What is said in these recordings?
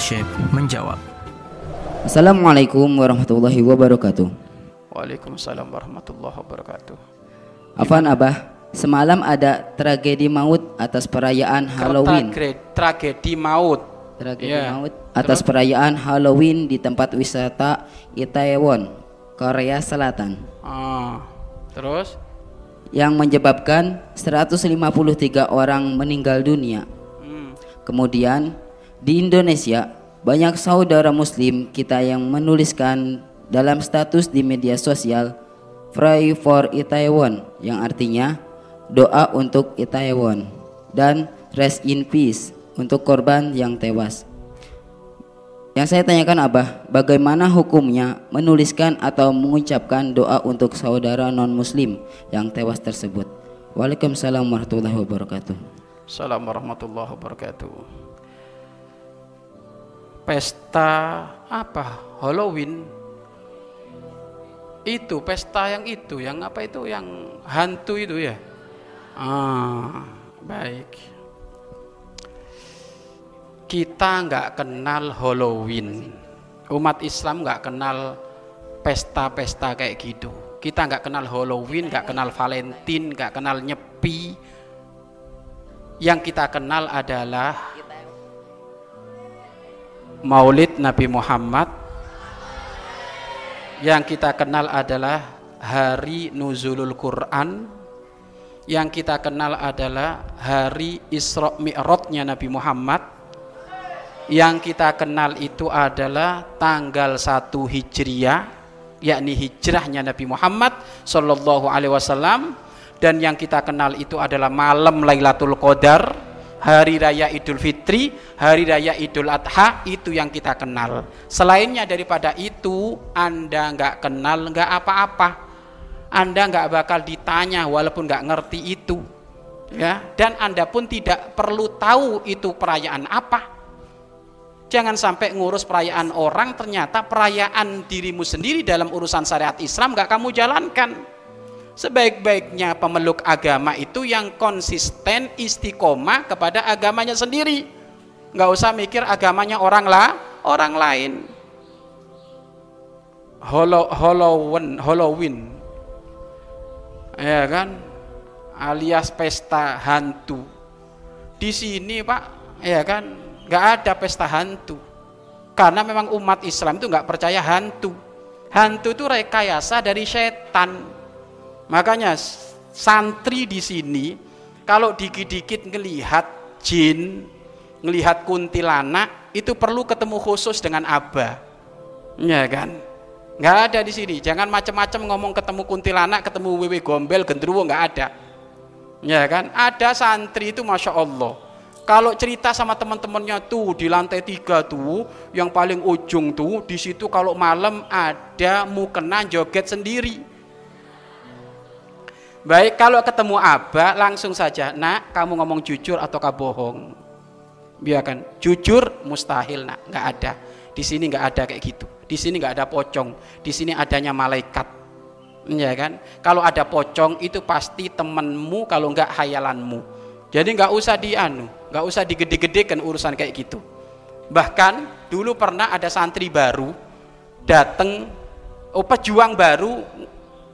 Syekh menjawab. Assalamualaikum warahmatullahi wabarakatuh. Waalaikumsalam warahmatullahi wabarakatuh. Afan Abah, semalam ada tragedi maut atas perayaan Halloween. Tragedi, tragedi maut. Tragedi Ya. maut atas perayaan Halloween di tempat wisata Itaewon, Korea Selatan. Ah, terus? Yang menyebabkan 153 orang meninggal dunia. Hmm. Kemudian di Indonesia banyak saudara muslim kita yang menuliskan dalam status di media sosial Pray for Itaewon yang artinya doa untuk Itaewon dan rest in peace untuk korban yang tewas. Yang saya tanyakan Abah, bagaimana hukumnya menuliskan atau mengucapkan doa untuk saudara non-muslim yang tewas tersebut? Waalaikumsalam warahmatullahi wabarakatuh. Assalamualaikum warahmatullahi wabarakatuh. Pesta apa? Halloween. Itu pesta yang itu, yang apa itu? Yang hantu itu ya. Ah, baik. Kita nggak kenal Halloween. Umat Islam nggak kenal pesta-pesta kayak gitu. Kita nggak kenal Halloween, nggak kenal Valentine, nggak kenal nyepi, yang kita kenal adalah Maulid Nabi Muhammad. Yang kita kenal adalah hari nuzulul Quran. Yang kita kenal adalah hari Isra Mi'rajnya Nabi Muhammad. Yang kita kenal itu adalah tanggal 1 Hijriah, yakni hijrahnya Nabi Muhammad sallallahu alaihi wasallam dan yang kita kenal itu adalah malam Lailatul Qadar, hari raya Idul Fitri, hari raya Idul Adha itu yang kita kenal. Selainnya daripada itu, Anda nggak kenal nggak apa-apa. Anda nggak bakal ditanya walaupun nggak ngerti itu. Ya, dan Anda pun tidak perlu tahu itu perayaan apa. Jangan sampai ngurus perayaan orang ternyata perayaan dirimu sendiri dalam urusan syariat Islam nggak kamu jalankan sebaik-baiknya pemeluk agama itu yang konsisten istiqomah kepada agamanya sendiri. Nggak usah mikir agamanya orang lah orang lain. Halloween Halloween. Ya kan? Alias pesta hantu. Di sini pak ya kan? Nggak ada pesta hantu. Karena memang umat Islam itu nggak percaya hantu. Hantu itu rekayasa dari setan Makanya santri di sini kalau dikit-dikit ngelihat jin, ngelihat kuntilanak itu perlu ketemu khusus dengan abah. Ya kan? Nggak ada di sini. Jangan macam-macam ngomong ketemu kuntilanak, ketemu wewe gombel, gendruwo nggak ada. Ya kan? Ada santri itu masya Allah. Kalau cerita sama teman-temannya tuh di lantai tiga tuh, yang paling ujung tuh, di situ kalau malam ada mukena joget sendiri. Baik, kalau ketemu abah langsung saja, nak kamu ngomong jujur ataukah bohong? Biarkan jujur mustahil nak, nggak ada. Di sini nggak ada kayak gitu. Di sini nggak ada pocong. Di sini adanya malaikat. Ya kan? Kalau ada pocong itu pasti temenmu, kalau nggak hayalanmu. Jadi nggak usah dianu, nggak usah digede-gedekan urusan kayak gitu. Bahkan dulu pernah ada santri baru datang, oh pejuang baru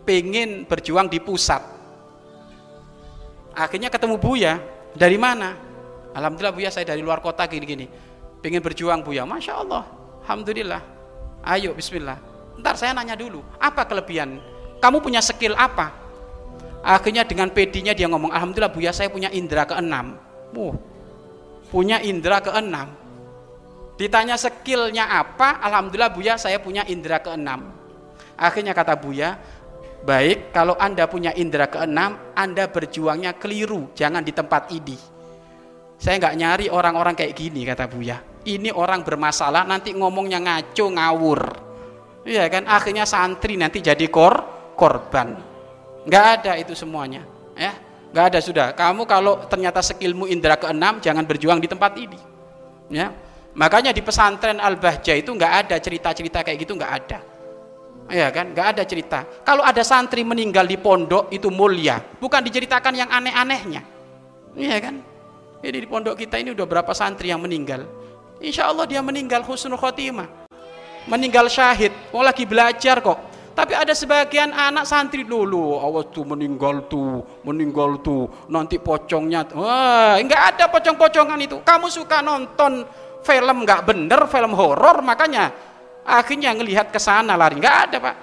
pengen berjuang di pusat akhirnya ketemu Buya. Dari mana? Alhamdulillah Buya saya dari luar kota gini-gini. Pengen berjuang Buya. Masya Allah. Alhamdulillah. Ayo Bismillah. Ntar saya nanya dulu apa kelebihan? Kamu punya skill apa? Akhirnya dengan pedinya dia ngomong Alhamdulillah Buya saya punya indera keenam. Uh, punya indera keenam. Ditanya skillnya apa? Alhamdulillah Buya saya punya indera keenam. Akhirnya kata Buya Baik, kalau Anda punya indera keenam, Anda berjuangnya keliru, jangan di tempat ini. Saya nggak nyari orang-orang kayak gini, kata Buya. Ini orang bermasalah, nanti ngomongnya ngaco, ngawur. Iya kan, akhirnya santri nanti jadi kor korban. Nggak ada itu semuanya. Ya, nggak ada sudah. Kamu kalau ternyata skillmu indera keenam, jangan berjuang di tempat ini. Ya, makanya di pesantren Al-Bahjah itu nggak ada cerita-cerita kayak gitu, nggak ada. Ya kan, nggak ada cerita. Kalau ada santri meninggal di pondok itu mulia, bukan diceritakan yang aneh-anehnya. Iya kan? Jadi di pondok kita ini udah berapa santri yang meninggal? insya Allah dia meninggal husnul khotimah meninggal syahid mau lagi belajar kok tapi ada sebagian anak santri dulu awas tuh meninggal tuh meninggal tuh nanti pocongnya wah nggak ada pocong-pocongan itu kamu suka nonton film nggak bener film horor makanya akhirnya ngelihat ke sana lari. Nggak ada pak.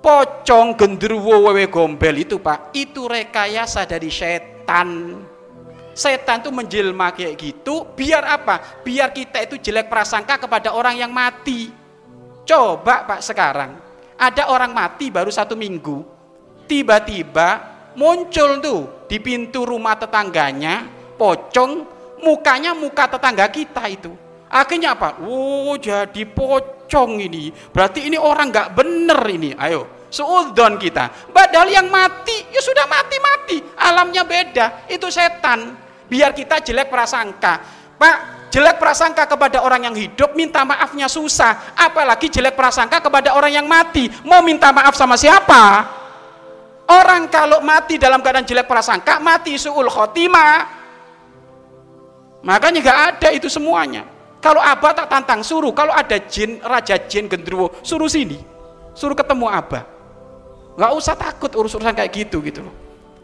Pocong genderuwo wewe gombel itu pak itu rekayasa dari setan. Setan itu menjelma kayak gitu biar apa? Biar kita itu jelek prasangka kepada orang yang mati. Coba pak sekarang. Ada orang mati baru satu minggu. Tiba-tiba muncul tuh di pintu rumah tetangganya pocong mukanya muka tetangga kita itu akhirnya apa? Oh jadi pocong ini. Berarti ini orang nggak bener ini. Ayo seudon kita. Padahal yang mati ya sudah mati-mati. Alamnya beda itu setan. Biar kita jelek prasangka. Pak jelek prasangka kepada orang yang hidup minta maafnya susah. Apalagi jelek prasangka kepada orang yang mati. Mau minta maaf sama siapa? Orang kalau mati dalam keadaan jelek prasangka mati suul khotimah. Makanya gak ada itu semuanya kalau abah tak tantang suruh. Kalau ada jin raja jin gendruwo suruh sini. Suruh ketemu abah. Nggak usah takut urus-urusan kayak gitu gitu loh.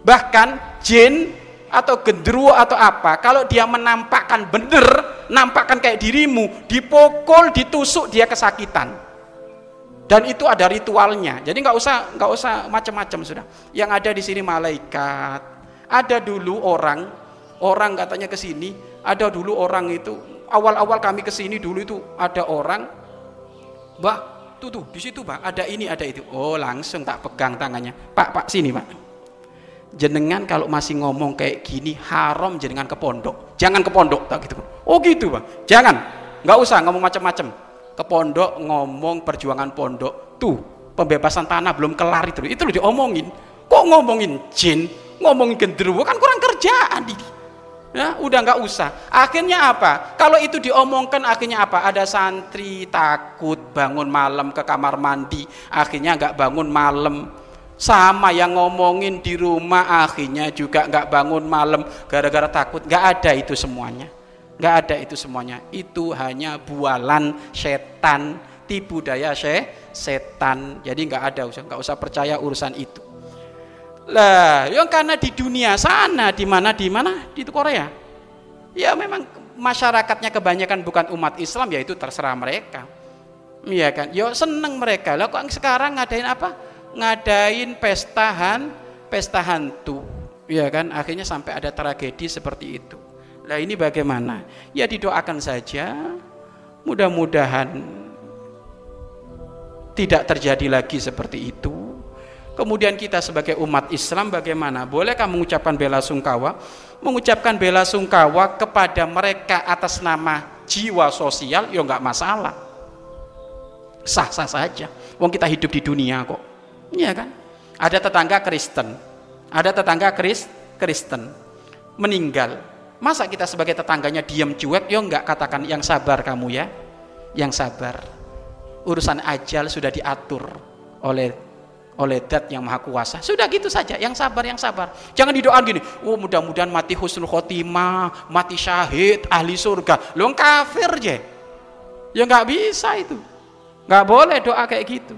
Bahkan jin atau gendruwo atau apa kalau dia menampakkan bener nampakkan kayak dirimu dipukul ditusuk dia kesakitan. Dan itu ada ritualnya. Jadi nggak usah nggak usah macam-macam sudah. Yang ada di sini malaikat. Ada dulu orang orang katanya ke sini ada dulu orang itu awal-awal kami ke sini dulu itu ada orang. Mbak tuh tuh di situ Pak ada ini ada itu. Oh langsung tak pegang tangannya. Pak Pak sini Pak jenengan kalau masih ngomong kayak gini haram jenengan ke pondok. Jangan ke pondok tak gitu oh gitu Pak jangan. Nggak usah ngomong macam-macam. Ke pondok ngomong perjuangan pondok. Tuh pembebasan tanah belum kelar itu itu loh diomongin. Kok ngomongin jin ngomongin genderuwo kan kurang kerjaan ya udah nggak usah. Akhirnya apa? Kalau itu diomongkan akhirnya apa? Ada santri takut bangun malam ke kamar mandi akhirnya nggak bangun malam. Sama yang ngomongin di rumah akhirnya juga nggak bangun malam. Gara-gara takut nggak ada itu semuanya. Nggak ada itu semuanya. Itu hanya bualan setan. Tipu daya se setan. Jadi nggak ada usah nggak usah percaya urusan itu lah, yang karena di dunia sana, di mana di mana di Korea. Ya memang masyarakatnya kebanyakan bukan umat Islam, ya itu terserah mereka. Iya kan? Yo ya seneng mereka. Lah kok sekarang ngadain apa? Ngadain pestahan, pesta hantu. Iya kan? Akhirnya sampai ada tragedi seperti itu. Lah ini bagaimana? Ya didoakan saja. Mudah-mudahan tidak terjadi lagi seperti itu Kemudian kita sebagai umat Islam bagaimana? Bolehkah mengucapkan bela sungkawa? Mengucapkan bela sungkawa kepada mereka atas nama jiwa sosial ya nggak masalah. Sah-sah saja. Wong kita hidup di dunia kok. Iya kan? Ada tetangga Kristen. Ada tetangga Kris Kristen meninggal. Masa kita sebagai tetangganya diam cuek? Ya nggak katakan yang sabar kamu ya. Yang sabar. Urusan ajal sudah diatur oleh oleh Dat yang maha kuasa. Sudah gitu saja, yang sabar, yang sabar. Jangan didoakan gini, oh mudah-mudahan mati husnul khotimah, mati syahid, ahli surga. Lu kafir je. Ya nggak bisa itu. Nggak boleh doa kayak gitu.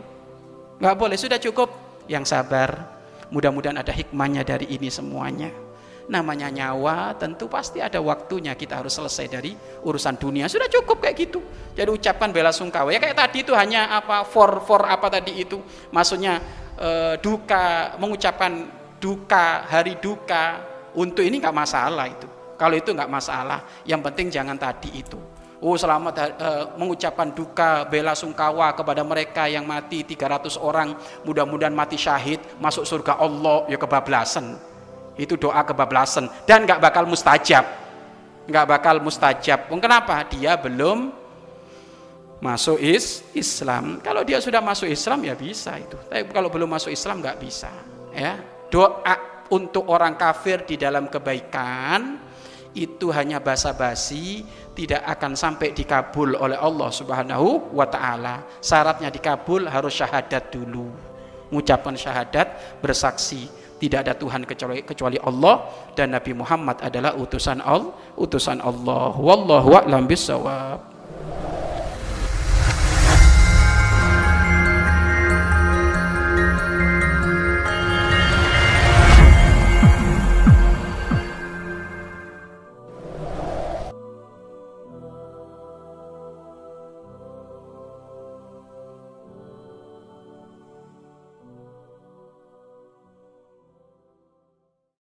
Nggak boleh, sudah cukup yang sabar. Mudah-mudahan ada hikmahnya dari ini semuanya namanya nyawa tentu pasti ada waktunya kita harus selesai dari urusan dunia. Sudah cukup kayak gitu. Jadi ucapkan bela sungkawa. Ya kayak tadi itu hanya apa for for apa tadi itu. Maksudnya e, duka mengucapkan duka hari duka. Untuk ini nggak masalah itu. Kalau itu nggak masalah yang penting jangan tadi itu. Oh selamat e, mengucapkan duka bela sungkawa kepada mereka yang mati 300 orang. Mudah-mudahan mati syahid masuk surga Allah ya kebablasan itu doa kebablasan. Dan nggak bakal mustajab. Nggak bakal mustajab. Kenapa? Dia belum masuk is Islam. Kalau dia sudah masuk Islam ya bisa itu. Tapi kalau belum masuk Islam nggak bisa. Ya. Doa untuk orang kafir di dalam kebaikan itu hanya basa-basi tidak akan sampai dikabul oleh Allah Subhanahu wa taala. Syaratnya dikabul harus syahadat dulu. Mengucapkan syahadat bersaksi tidak ada Tuhan kecuali kecuali Allah. Dan Nabi Muhammad adalah utusan Allah utusan Allah. Wallahu a'lam bissawab